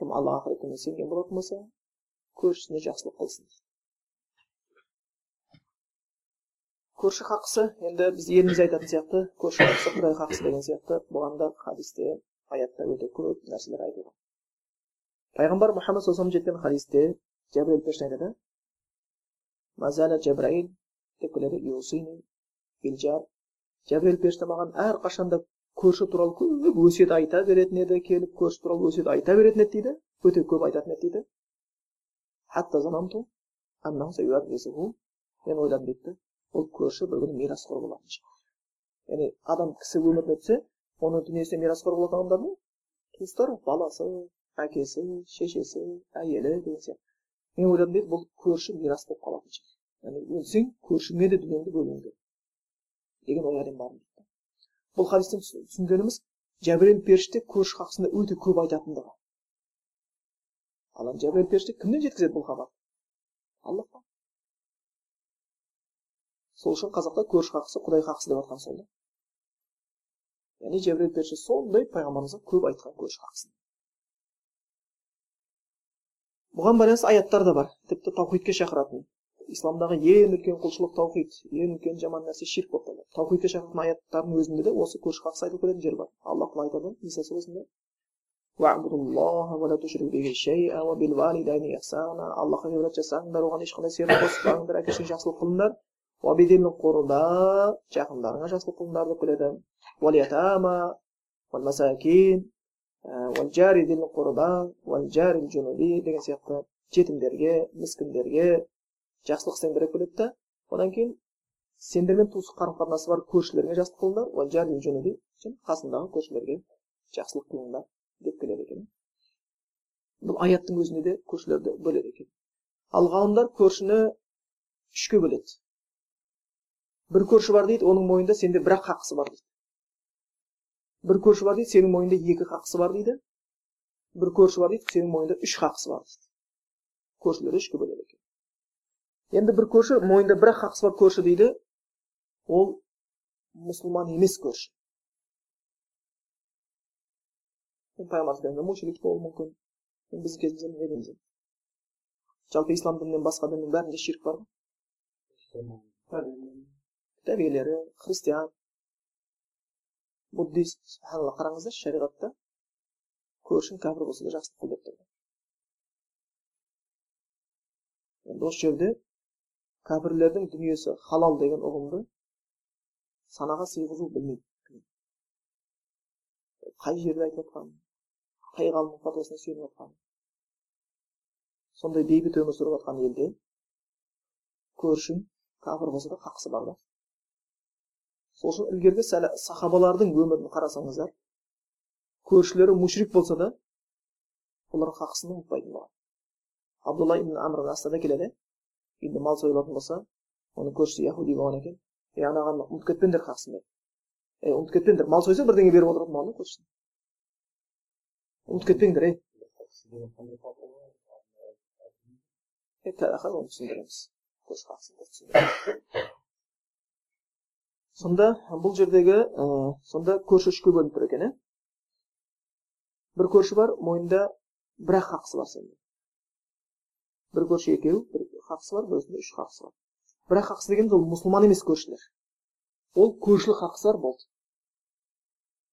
кім алла ақырет күніне сенген болатын болса көршісіне жақсылық қылсын көрші хақысы енді біз елімізде айтатын сияқты көрші хақысы құдай хақысы деген сияқты бұған да хадисте аятта өте көп нәрселер айтылған пайғамбар мұхаммад саллаллаху жеткен хадисте жәбірел періште айтады мазала жәбраил деп келеді жәбірел періште маған әрқашанда көрші туралы көп өсиет айта беретін еді келіп көрші туралы өсиет айта беретін еді дейді. Өте көп айтатын еді дейді. Мен ойладым дейді ол көрші бір күні мирасқор болатын шығар. Яғни адам кісі өміріне өтсе оның дүниесіне мирасқор болатын адамдар не? Туыстары баласы әкесі шешесі әйелі деген сияқты. Мен ойладым дейді бұл көрші мирас болып қалатын шығар. Яғни өлсең көршіңе де дүниеңді бөлуің керек. Деген ой әлем бар. дейді бұл хадистен түсінгеніміз жәбірел періште көрші хақысында өте көп айтатындығы ал жәбірел періште кімнен жеткізеді бұл хабарды аллахтан сол үшін қазақта көрші хақысы құдай хақысы деп жатқан сол да яғни жәбірел періште сондай пайғамбарымызға көп айтқан көрші хақысын бұған байланысты аяттар да бар тіпті таухидке шақыратын исламдағы ең үлкен құлшылық таухид ең үлкен жаман нәрсе ширк болып табылады. Таухидке шақыратын аяттардың өзінде де осы көрші қақсыз айтылып кететін жер бар. Алла тағала айтады ниса сүресінде аллаға жасаңдар оған ешқандай серік қоспаңдар әке шешеңе жақсылық қылыңдар. Құрда жақындарыңа жақсылық қылыңдар деп келеді. Ә, деген сияқты жетімдерге міскіндерге жақсылық деп келеді да. Одан кейін сендермен туысқан қарым қатынасы бар көршілеріңе жақсылық қылыңдар қасыңдағы көршілерге жақсылық қылыңдар деп келеді екен. Бұл аяттың өзінде де көршілерді бөледі екен. Ал ғалымдар көршіні үшке бөледі. Бір көрші бар дейді оның мойнында сенде бір ақ хақысы бар дейді. Бір көрші бар дейді сенің мойнында екі хақысы бар дейді. Бір көрші бар дейді сенің мойнында үш хақысы бар дейді. Көршілер үшке бөледі екен. Енді бір көрші мойнында бір ақ хақысы бар көрші дейді ол мұсылман емес көрші пайғамбар мушрик болуы мүмкін біздің кезімізде жалпы ислам дінінен басқа діннің бәрінде ширк бар ғой дәбелері христиан буддист субханалла қараңыздар шариғатта көршің кәпір болса да жақсылық қыл деп тұр енді осы жерде кәпірлердің дүниесі халал деген ұғымды санаға сыйғызу білмейді қай жерде айтып жатқанын қай ғалымның фатуасына сүйеніп жатқанын сондай бейбіт өмір сүріп жатқан елде көршің кәпір болса да хақысы бар да сол үшін ілгергі сахабалардың өмірін қарасаңыздар көршілері мушрик болса да олардың хақысын ұмытпайтын болған абдулла ибн амр астада келеді үйінде мал сойылатын болса оның көршісі яхуди болған екен е анаған ұмытып кетпеңдер хақысын деп е ұмытып кетпеңдер мал сойса бірдеңе беріп отыратын болған да көршісіне ұмытып кетпеңдер ей оны түсіндіреміз көрші хақысын сонда бұл жердегі ә, сонда көрші үшке бөлініп тұр екен иә бір көрші бар мойнында бір ақ хақысы бар сенде бір көрші екеу бір хақысы бар бірісінде үш хақысы бар бір ақ хақысы дегеніміз ол мұсылман емес көршілер. Ол көршілік хақысы бар болды.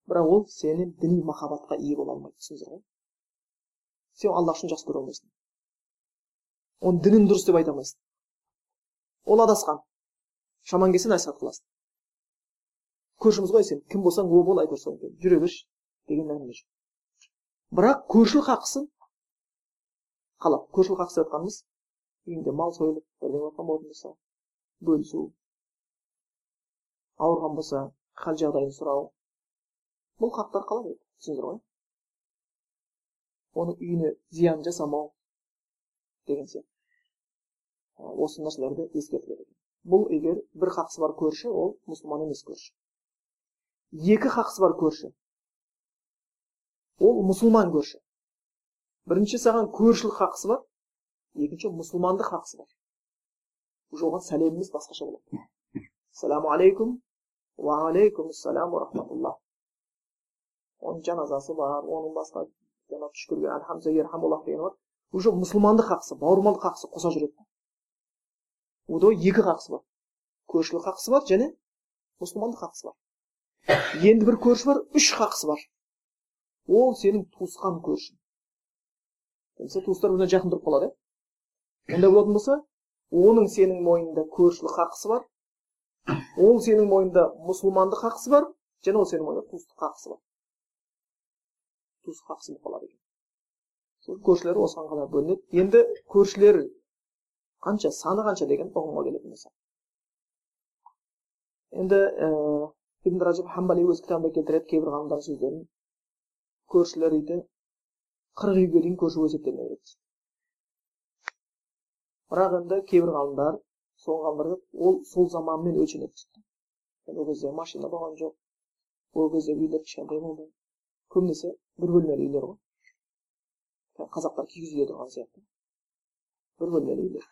Бірақ ол сенен діни махаббатқа ие бола алмайды түсіндіңіздер ғой? Сен аллах үшін жақсы көре алмайсың. Оның дінін дұрыс деп айта алмайсың. Ол адасқан. Шаман келсе насихат қыласың. Көршіміз ғой сен. Кім болсаң о бол әйтеуір соны жүре берші. Деген әңгіме жоқ. Бірақ көршілік хақысын қалап көршілік хақысы деп жатқанымыз үйінде мал сойылып бірдеңе болатын болса бөлісу ауырған болса хал жағдайын сұрау бұл хақтар қалады түсіндіңіздер ғой оның үйіне зиян жасамау деген сияқты осы нәрселерді ескертіледі бұл егер бір хақысы бар көрші ол мұсылман емес көрші екі хақысы бар көрші ол мұсылман көрші бірінші саған көршілік хақысы бар екінші мұсылмандық хақысы бар уже оған сәлеміміз басқаша болады ассаламу алейкум уағалейкум ассалам рахматуллах оның жаназасы бар оның басқа жаңағы түш көрген деген бар уже мұсылмандық хақысы бауырмалдық хақысы қоса жүреді онда екі хақысы бар көршілік хақысы бар және мұсылмандық хақысы бар енді бір көрші бар үш хақысы бар ол сенің туысқан көршің туыстар біріне жақын тұрып қалады иә ондай болатын болса оның сенің мойныңда көршілік хақысы бар ол сенің мойныңда мұсылмандық хақысы бар және ол сенің мойныңда туыстық хақысы бар. Туыстық хақысы болып қалады екен. Сол көршілер осыған қалай бөлінеді. Енді көршілер қанша саны қанша деген ұғымға келетін болсақ. Енді ибн ражаб хамбали өз кітабында келтіреді кейбір ғалымдардың сөздерін. Көршілер дейді қырық үйге дейін көрші есептеліне береді бірақ енді кейбір ғалымдар сол ғалымдар ол сол заманмен өлшенеді дейді ол кезде машина болған жоқ ол кезде үйлер кішкентай болды көбінесе бір бөлмелі үйлер ғой қазақтар киіз үйде тұрған сияқты бір бөлмелі үйлер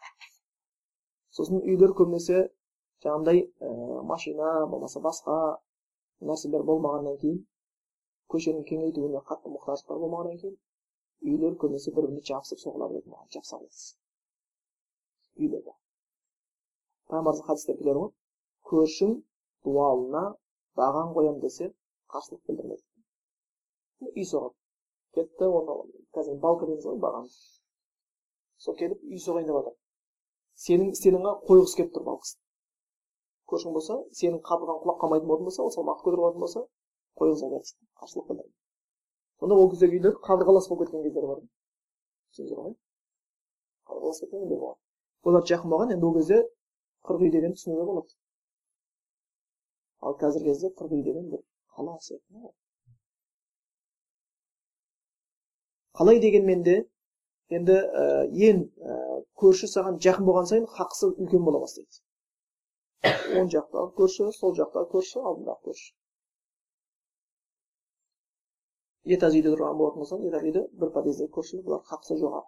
сосын үйлер көбінесе жаңағындай ә, машина болмаса басқа нәрселер болмағаннан кейін көшенің кеңейтуіне қатты мұқтаждықтар болмағаннан кейін үйлер көбінесе бір біріне жабысып соғыла береді маған үйлерде пайғамбарымыздың хадисте келеді ғой. Көршің дуалына баған қоямын десе қарсылық білдірмеді үй соғады. Кетті оны қазір балка дейміз ғой баған сол келіп үй соғайын деп жатыр сенің істеріңе қойғысы келіп тұр балқыс. Көршің болса сенің қабырғаң құлап қалмайтын болатын болса ол салмақты көтеріп алатын болса қойғыза берді қарсылық білдірді сонда ол кездегі үйлер қабырғалас болып кеткен кездер бар түсіндіңіздер ғой қабырғалас кеткен үйлер болған. Олар жақын болған енді ол кезде қырық үй деген түсінуге болады ал қазіргі кезде қырық үй деген бір қала сияқты қалай дегенмен де енді ә, ең ә, көрші саған жақын болған сайын хақысы үлкен бола бастайды оң жақтағы көрші сол жақтағы көрші алдындағы көрші этаж үйде тұрған болатын болсаң этаж үйде бір подъездегі көршілер бұлар хақысы жоғары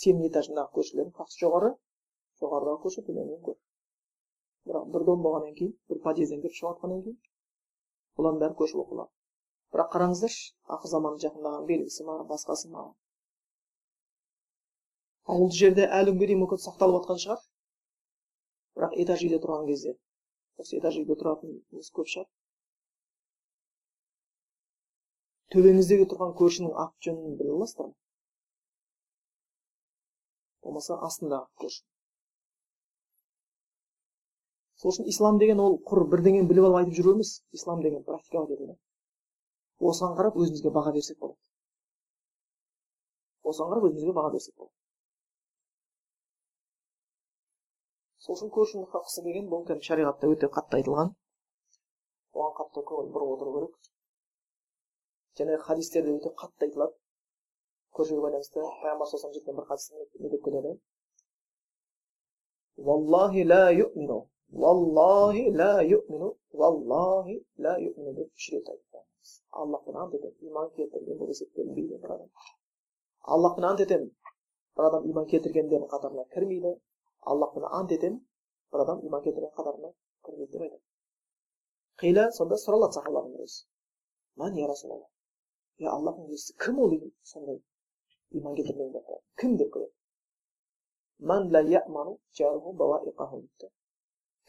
сенің этажыңдағы көршілердің хақысы жоғары жоғарыдағы көрші төменгі көрші бірақ бір дом болғаннан кейін бір подъезден кіріп шығып жатқаннан кейін бұлардың бәрі көрші болып қалады бірақ қараңыздаршы ақыр заманның жақындаған белгісі ма басқасы ма ауылды жерде әлі күнге дейін мүмкін сақталып жатқан шығар бірақ этаж үйде тұрған кезде осы этаж үйде тұратынымыз көп шығар төбеңіздегі тұрған көршінің аты жөнін біле аласыздар ма болмаса астындағы көрші сол үшін ислам деген ол құр бірдеңені біліп алып айтып жүру емес ислам деген практиковать ету осыған қарап өзімізге баға берсек болады. Осыған қарап өзімізге баға берсек болады. Сол үшін көршінің хақысы деген бұл кәдімгі шариғатта өте қатты айтылған. Оған қатты көңіл бұрып отыру керек. Және хадистерде өте қатты айтылады. Көршіге байланысты пайғамбар саллаллаху жеткен бір хадис не деп келеді валлахи ла юмину валлахи ла юмину валлахи ла юмину деп үш рет айтты аллахпен ант етемін иман келтірген деп есептелінбейді бір адам аллахпен ант етемін бір адам иман келтіргендердің қатарына кірмейді аллахпен ант етемін бір адам иман келтірген қатарына кірмейді деп айтады қила сонда сұралады сахабадан өзі ман я расулалла е аллахтың елшісі кім ол сондай иман кім деп келеді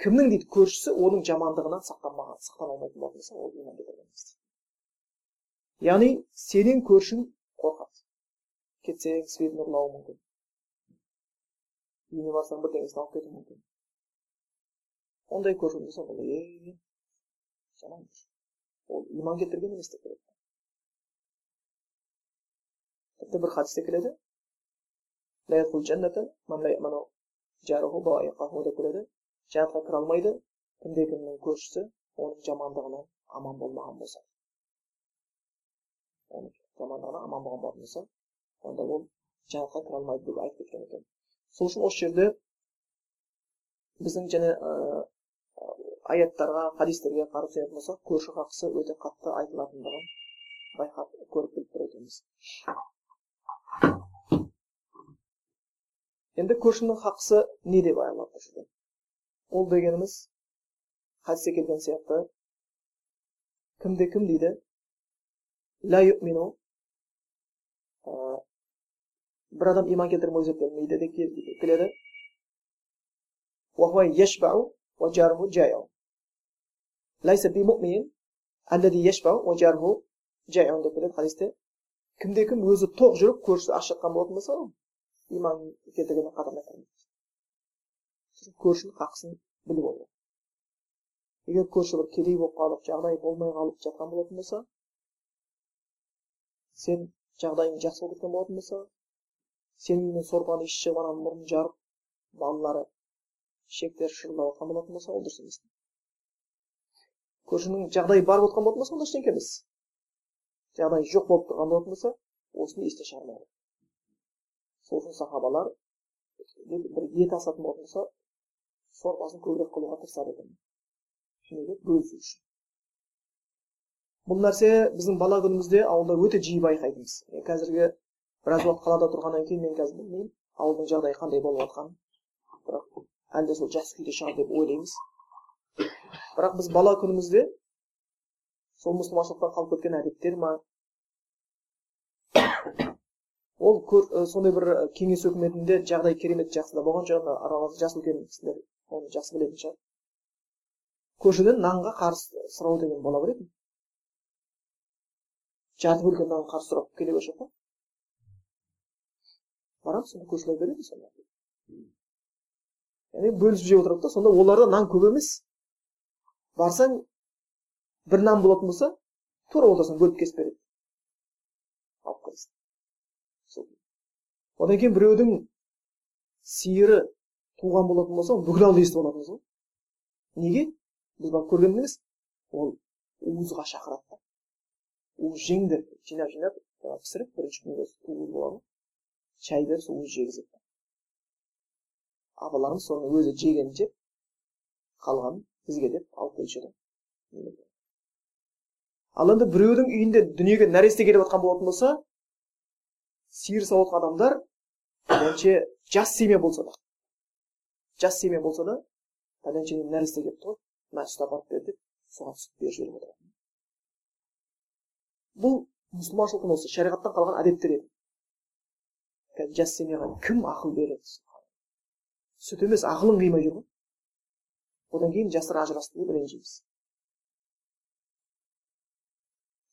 кімнің дейді көршісі оның жамандығынан сақтанбаған сақтана алмайтын болатын болса ол иман яғни сенен көршің қорқады кетсең светін ұрлауы мүмкін үйіне барсаң бірдеңесін алып кетуі мүмкін ондай көршің болса ол ол иман келтірген емес деп тіпті бір хадисте келеді деп келеді жәннатқа кіре алмайды кімде кімнің көршісі оның жамандығынан аман болмаған болса оны жамандығынан аман болған болатын болса онда ол жәннатқа кіре алмайды деп айтып кеткен екен сол үшін осы жерде біздің және аяттарға хадистерге қарап сүйенетін болсақ көрші хақысы өте қатты айтылатындығын байқап көріп біліп тұр екенбіз енді көршінің хақысы не деп аялап жерде ол дегеніміз хадисте келген сияқты кімде кім дейді ля юмину бір адам иман келтіріп өзі білмейді деп келеді деп келеді хадисте кімде кім өзі тоқ жүріп көршісі аш жатқан болатын болса iymon keltirgan qatorına ko'rshini haqisini bilib olgan agar ko'rshi bir kедей bo'lib qolib жағдайы болмай қалып жатқан болатын болса сен жағдайың жақсы болып кеткен болатын болса сенің үйіңнен сорпаны шығып ананы мұрнын жарып балалары ішектері шырылдап жатқан болатын болса ол дұрыс емес көршінің жағдайы бар болып жатқан болатын болса онда ештеңке емес жағдайы жоқ болып тұрған болатын болса осыны есте шығармау сол үшін сахабалар бір ет асатын болатын болса сорпасын көбірек қылуға тырысады екен бөлісу үшін. Бұл нәрсе біздің бала күнімізде ауылда өте жиі байқайтынбыз қазіргі біраз уақыт қалада тұрғаннан кейін мен қазір білмеймін ауылдың жағдайы қандай болып жатқанын. Бірақ әлі де сол жақсы күйде шығар деп ойлаймыз. Бірақ біз бала күнімізде сол мұсылманшылықтан қалып кеткен әдеттер ма ол сондай бір кеңес өкіметінде жағдай керемет жақсы да болған жоқ арамызда жас үлкен кісілер оны жақсы білетін шығар. Көшеден нанға қарсы сұрау деген бола беретін жарты бөлке нан қарсы сұрап келе берсе ғой. Барамыз сонда көршілер береді сонда? Яғни бөлісіп жеп отырады да сонда оларда нан көп емес. Барсаң бір нан болатын болса тура ортасынан бөліп кесіп береді. Алып келесің одан кейін біреудің сиыры туған болатын болса бүкіл ауылда естіп алатынбыз ғой неге? Біз барып көрген емес ол уызға шақырады да. Уыз жеңдер жинап жинап пісіріп бірінші күнгі уыз болады. Шай беріп сол өзі жегізеді апаларымыз соны өзі жегенін жеп қалғанын бізге деп алып келуші ал енді біреудің үйінде дүниеге нәресте келіп жатқан болатын болса сиыр сауатын адамдар пәленше жас семья болса да жас семья болса да пәленшенің нәресте келіпті ғой мына сүт апарып бер деп соған сүт беріп жіберіп отырады. Бұл мұсылманшылықтың осы шариғаттан қалған әдеттер еді. Жас семьяға кім ақыл береді? Сүт емес ақылын қимай жүр ғой. Одан кейін жастар ажырасты деп ренжиміз.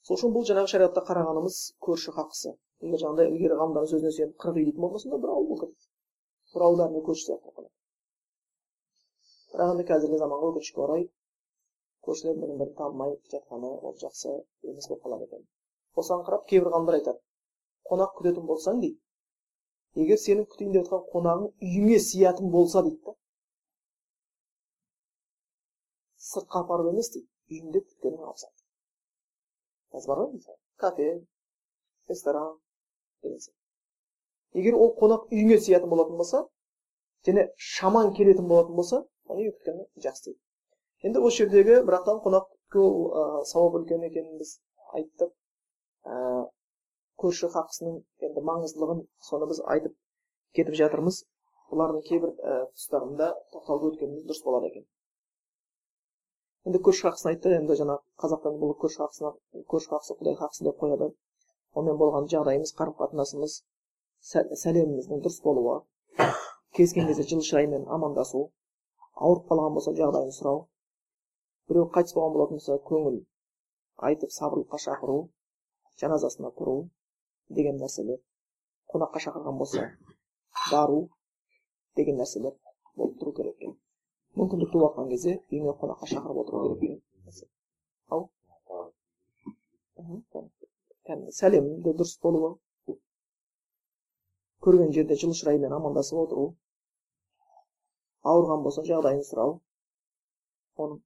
Сол үшін бұл жаңағы шариғатта қарағанымыз көрші хақысы егер жаңағыдай ілгері ғалымдардың сөзіне сүйеніп қырық үй дейтін болмаса бір ауыл болып кетеді бір ауыл бәріне көрші сияқты болып қалады бірақ енді қазіргі заманға өкінішке орай көршілер бірін бірін танымай жатқаны ол жақсы емес болып қалады екен осыған қарап кейбір ғалымдар айтады қонақ күтетін болсаң дейді егер сенің күтейін деп жатқан қонағың үйіңе сыятын болса дейді да сыртқа апарып емес дейді үйіңде күткенің абзал қазір бар ғой мысалы. Кафе ресторан. Егер ол қонақ үйіңе сыятын болатын болса және шаман келетін болатын болса оны жақсы дейді енді осы жердегі бірақтан қонақ күту сауап үлкен екенін біз айттық. Көрші хақысының енді маңыздылығын соны біз айтып кетіп жатырмыз. Бұлардың кейбір ә, тұстарында тоқталып өткеніміз дұрыс болады екен. енді көрші хақысын айтты. енді жаңа қазақтан бұл көрші хақысына көрші хақысы құдай хақысы деп қояды. Онымен болған жағдайымыз қарым қатынасымыз сәлеміміздің дұрыс болуы кезген кезде жылы шыраймен амандасу ауырып қалған болса жағдайын сұрау біреу қайтыс болған болатын болса көңіл айтып сабырлыққа шақыру жаназасына тұру деген нәрселер қонаққа шақырған болса бару деген нәрселер болып тұру керек екен. Мүмкіндік туып жатқан кезде үйіңе қонаққа шақырып отыру керек екен. Ал? Сәлемді дұрыс болуы көрген жерде жылы шыраймен амандасып отыру ауырған болса жағдайын сұрау оның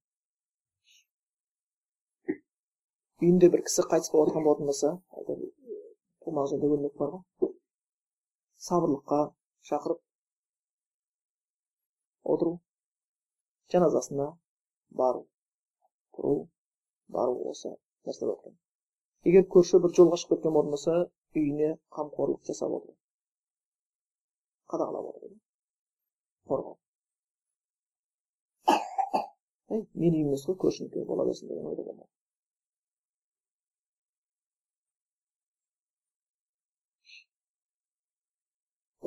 үйінде бір кісі қайтыс болып жатқан болатын болса жерде өлмек бар ғой сабырлыққа шақырып отыру жаназасына бару тұру бару осы нәрсе болып егер көрші бір жолға шығып кеткен болатын болса үйіне қамқорлық жасап отыру қадағалап отыру қорғау. Әй менің үйім емес қой көршінікі бола берсін деген ойда болмау.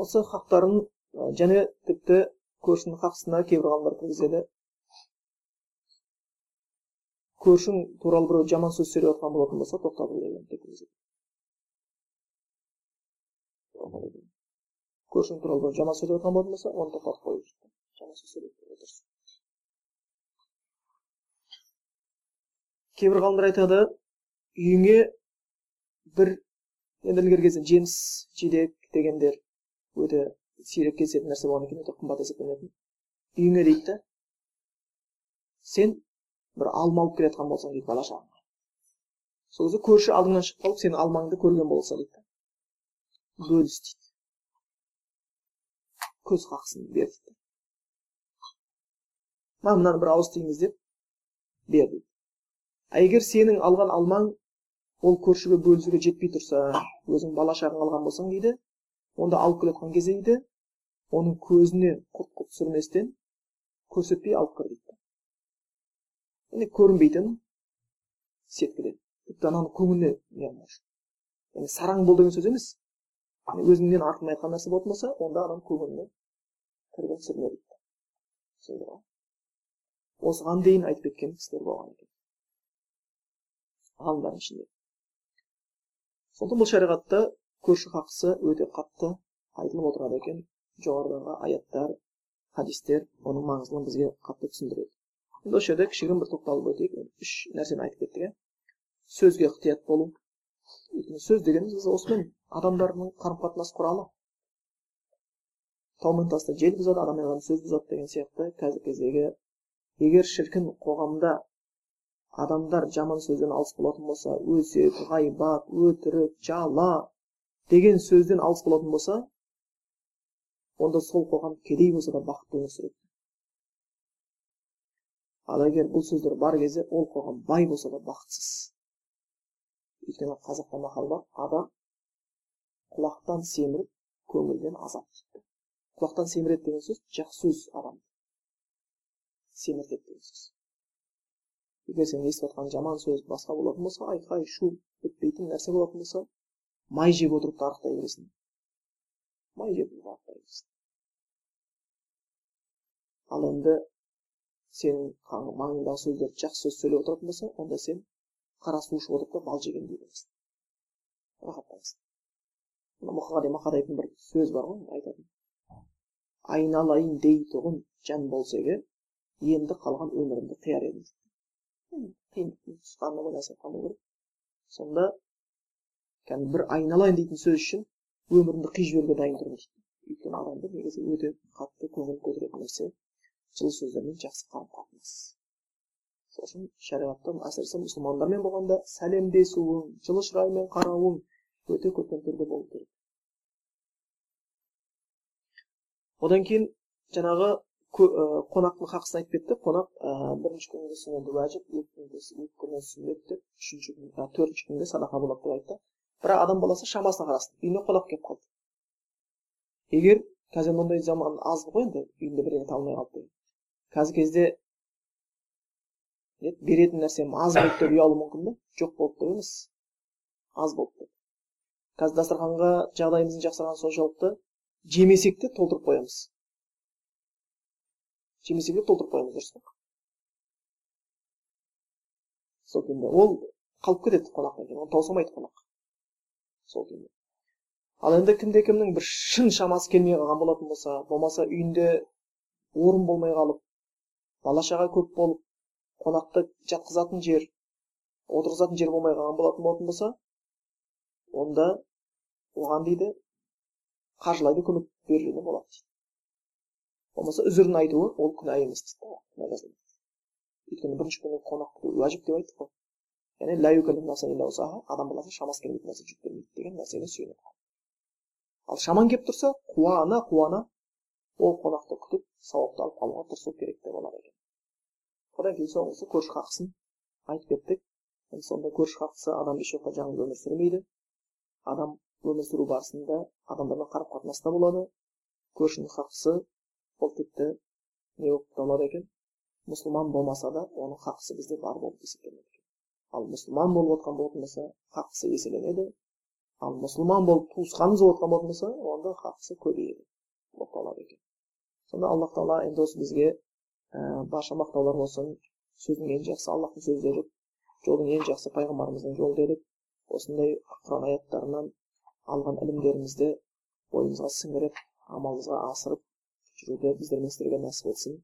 Осы хақтарын және тіпті көршінің қақсына кейбір ғалымдар кіргізеді көршің туралы біреу жаман сөз сөйлеп жатқан болатын болса тоқтату деген көршің туралы біреу жаман сөйлеп жатқан болатын болса оны тоқтатып қою жаман сөз сөйлеп кейбір ғалымдар айтады үйіңе бір енді ілгергі кезде жеміс жидек дегендер өте сирек кездесетін нәрсе болғаннан кейін өте қымбат есептелінетін үйіңе дейді да сен бір алма алып келе жатқан болсаң дейді бала шағаңа сол кезде көрші алдыңнан шығып қалып сенің алмаңды көрген болса дейді. Бөліс дейді көз қақсын бер дейді. Маған мынаны бір ауыз тиіңіз деп бер дейді. А егер сенің алған алмаң ол көршіге бөлісуге жетпей тұрса өзің бала шағаң алған болсаң дейді онда алып келе жатқан кезде дейді оның көзіне құрт құрт түсірместен көрсетпей алып кір дейді. Яғни көрінбейтін сеткіден тіпті ананы көңіліне яғни сараң бол деген сөз емес өзіңнен артын айтқан нәрсе болатын болса онда адам көңіліне кірген түсірме дейді осыған дейін айтып кеткен кісілер болған екен ғалымдардың ішінде сондықтан бұл шариғатта көрші хақысы өте қатты айтылып отырады екен жоғарыдағы аяттар хадистер оның маңыздылығын бізге қатты түсіндіреді енді осы жерде кішігірім бір тоқталып өтейік үш нәрсені айтып кеттік иә сөзге ықтият болу өйткені сөз дегеніміз осымен адамдардың қарым қатынас құралы тау мен тасты жел бұзады адаммен адам сөз бұзады деген сияқты қазіргі кездегі егер шіркін қоғамда адамдар жаман сөзден алыс болатын болса өсек ғайбат өтірік жала деген сөзден алыс болатын болса онда сол қоғам кедей болса да бақытты өмір сүреді ал егер бұл сөздер бар кезде ол қоғам бай болса да бақытсыз. Өйткені қазақта мақал бар адам құлақтан семіріп көңілден азап құлақтан семіреді деген сөз жақсы сөз адам. Семіртеді деген сөз. Егер сен естіп жатқан жаман сөз басқа болатын болса айқай шу бітпейтін нәрсе болатын болса май жеп отырып та арықтай бересің. Май жеп арықтай бересің. Ал енді сенің маңыңдағы сөздерді жақсы сөз сөйлеп отыратын болса онда сен қара су ішіп отырып та бал жегендей боласың. Рахаттанасың мұқағали мақатаевтың бір сөзі бар ғой айтатын. Айналайын дейтұғын жан болса егер енді қалған өмірімді қияр едім қиындықтың сонда кәдімгі бір айналайын дейтін сөз үшін өмірімді қиып жіберуге дайын тұрмын. Дейді өйткені адамды негізі өте қатты көңіл көтеретін нәрсе. Жылы сөздермен жақсы қарым қатынас сол үшін әсіресе мұсылмандармен болғанда сәлемдесуің жылы шыраймен қарауың өте көркем түрде болу керек. Одан кейін жаңағы қонақтың хақысын айтып кеттік. Қонақ бірінші күнгі сүннеті уәжіп екі күннен сүннет деп үшінші күн төртінші күнде садақа болады деп айтты. Бірақ адам баласы шамасына қарасын үйіне қонақ келіп қалды. Егер қазір мұндай заман аз ғой енді үйінде бірдеңе табылмай қалды. деген қазіргі кезде беретін нәрсем аз болды деп ұялу мүмкін ба жоқ болды деп емес. Аз болды деп қазір дастарханға жағдайымыздың жақсарғаны соншалықты жемесек те толтырып қоямыз. Жемесек те толтырып қоямыз дұрыс па сол күйінде. Ол қалып кетеді қонақтан кейін оны таусылмайды қонақ. Сол күйінде. Ал енді кімде кімнің бір шын шамасы келмей қалған болатын болса болмаса үйінде орын болмай қалып бала шаға көп болып қонақты жатқызатын жер отырғызатын жер болмай қалған болатын болатын болса онда оған дейді қаржылай көмек берілуге болады. Дейді болмаса үзірін айтуы ол күнә емес дейді өйткені бірінші күні қонақ уәжіп деп айттық қой яғни адам баласы шамасы келмейтін нәрсе жүктелмейді деген нәрсеге сүйенеді ал шамаң келіп тұрса қуана қуана ол қонақты күтіп сауапты алып қалуға тырысу керек деп алады екен одан кейін соңғысы көрші хақысын айтып кеттік сонда көрші хақысы адам еш уақытта жалғыз өмір сүрмейді адам өмір сүру барысында адамдармен қарым қатынаста болады көршінің хақысы ол тіпті не болып табылады екен мұсылман болмаса да оның хақысы бізде бар болып есептеледі ал мұсылман болып отқан болатын болса хақысы еселенеді ал мұсылман болып туысқанымыз болып отқан болатын болса онда хақысы көбейеді болып қалады екен сонда аллах тағала енді осы бізге ә, барша мақтаулар болсын. Сөздің ең жақсы аллахтың сөзі дедік жолдың ең жақсы пайғамбарымыздың жолы дедік осындай құран аяттарынан алған ілімдерімізді бойымызға сіңіріп амалымызға асырып жүруді біздермен сіздерге нәсіп етсін.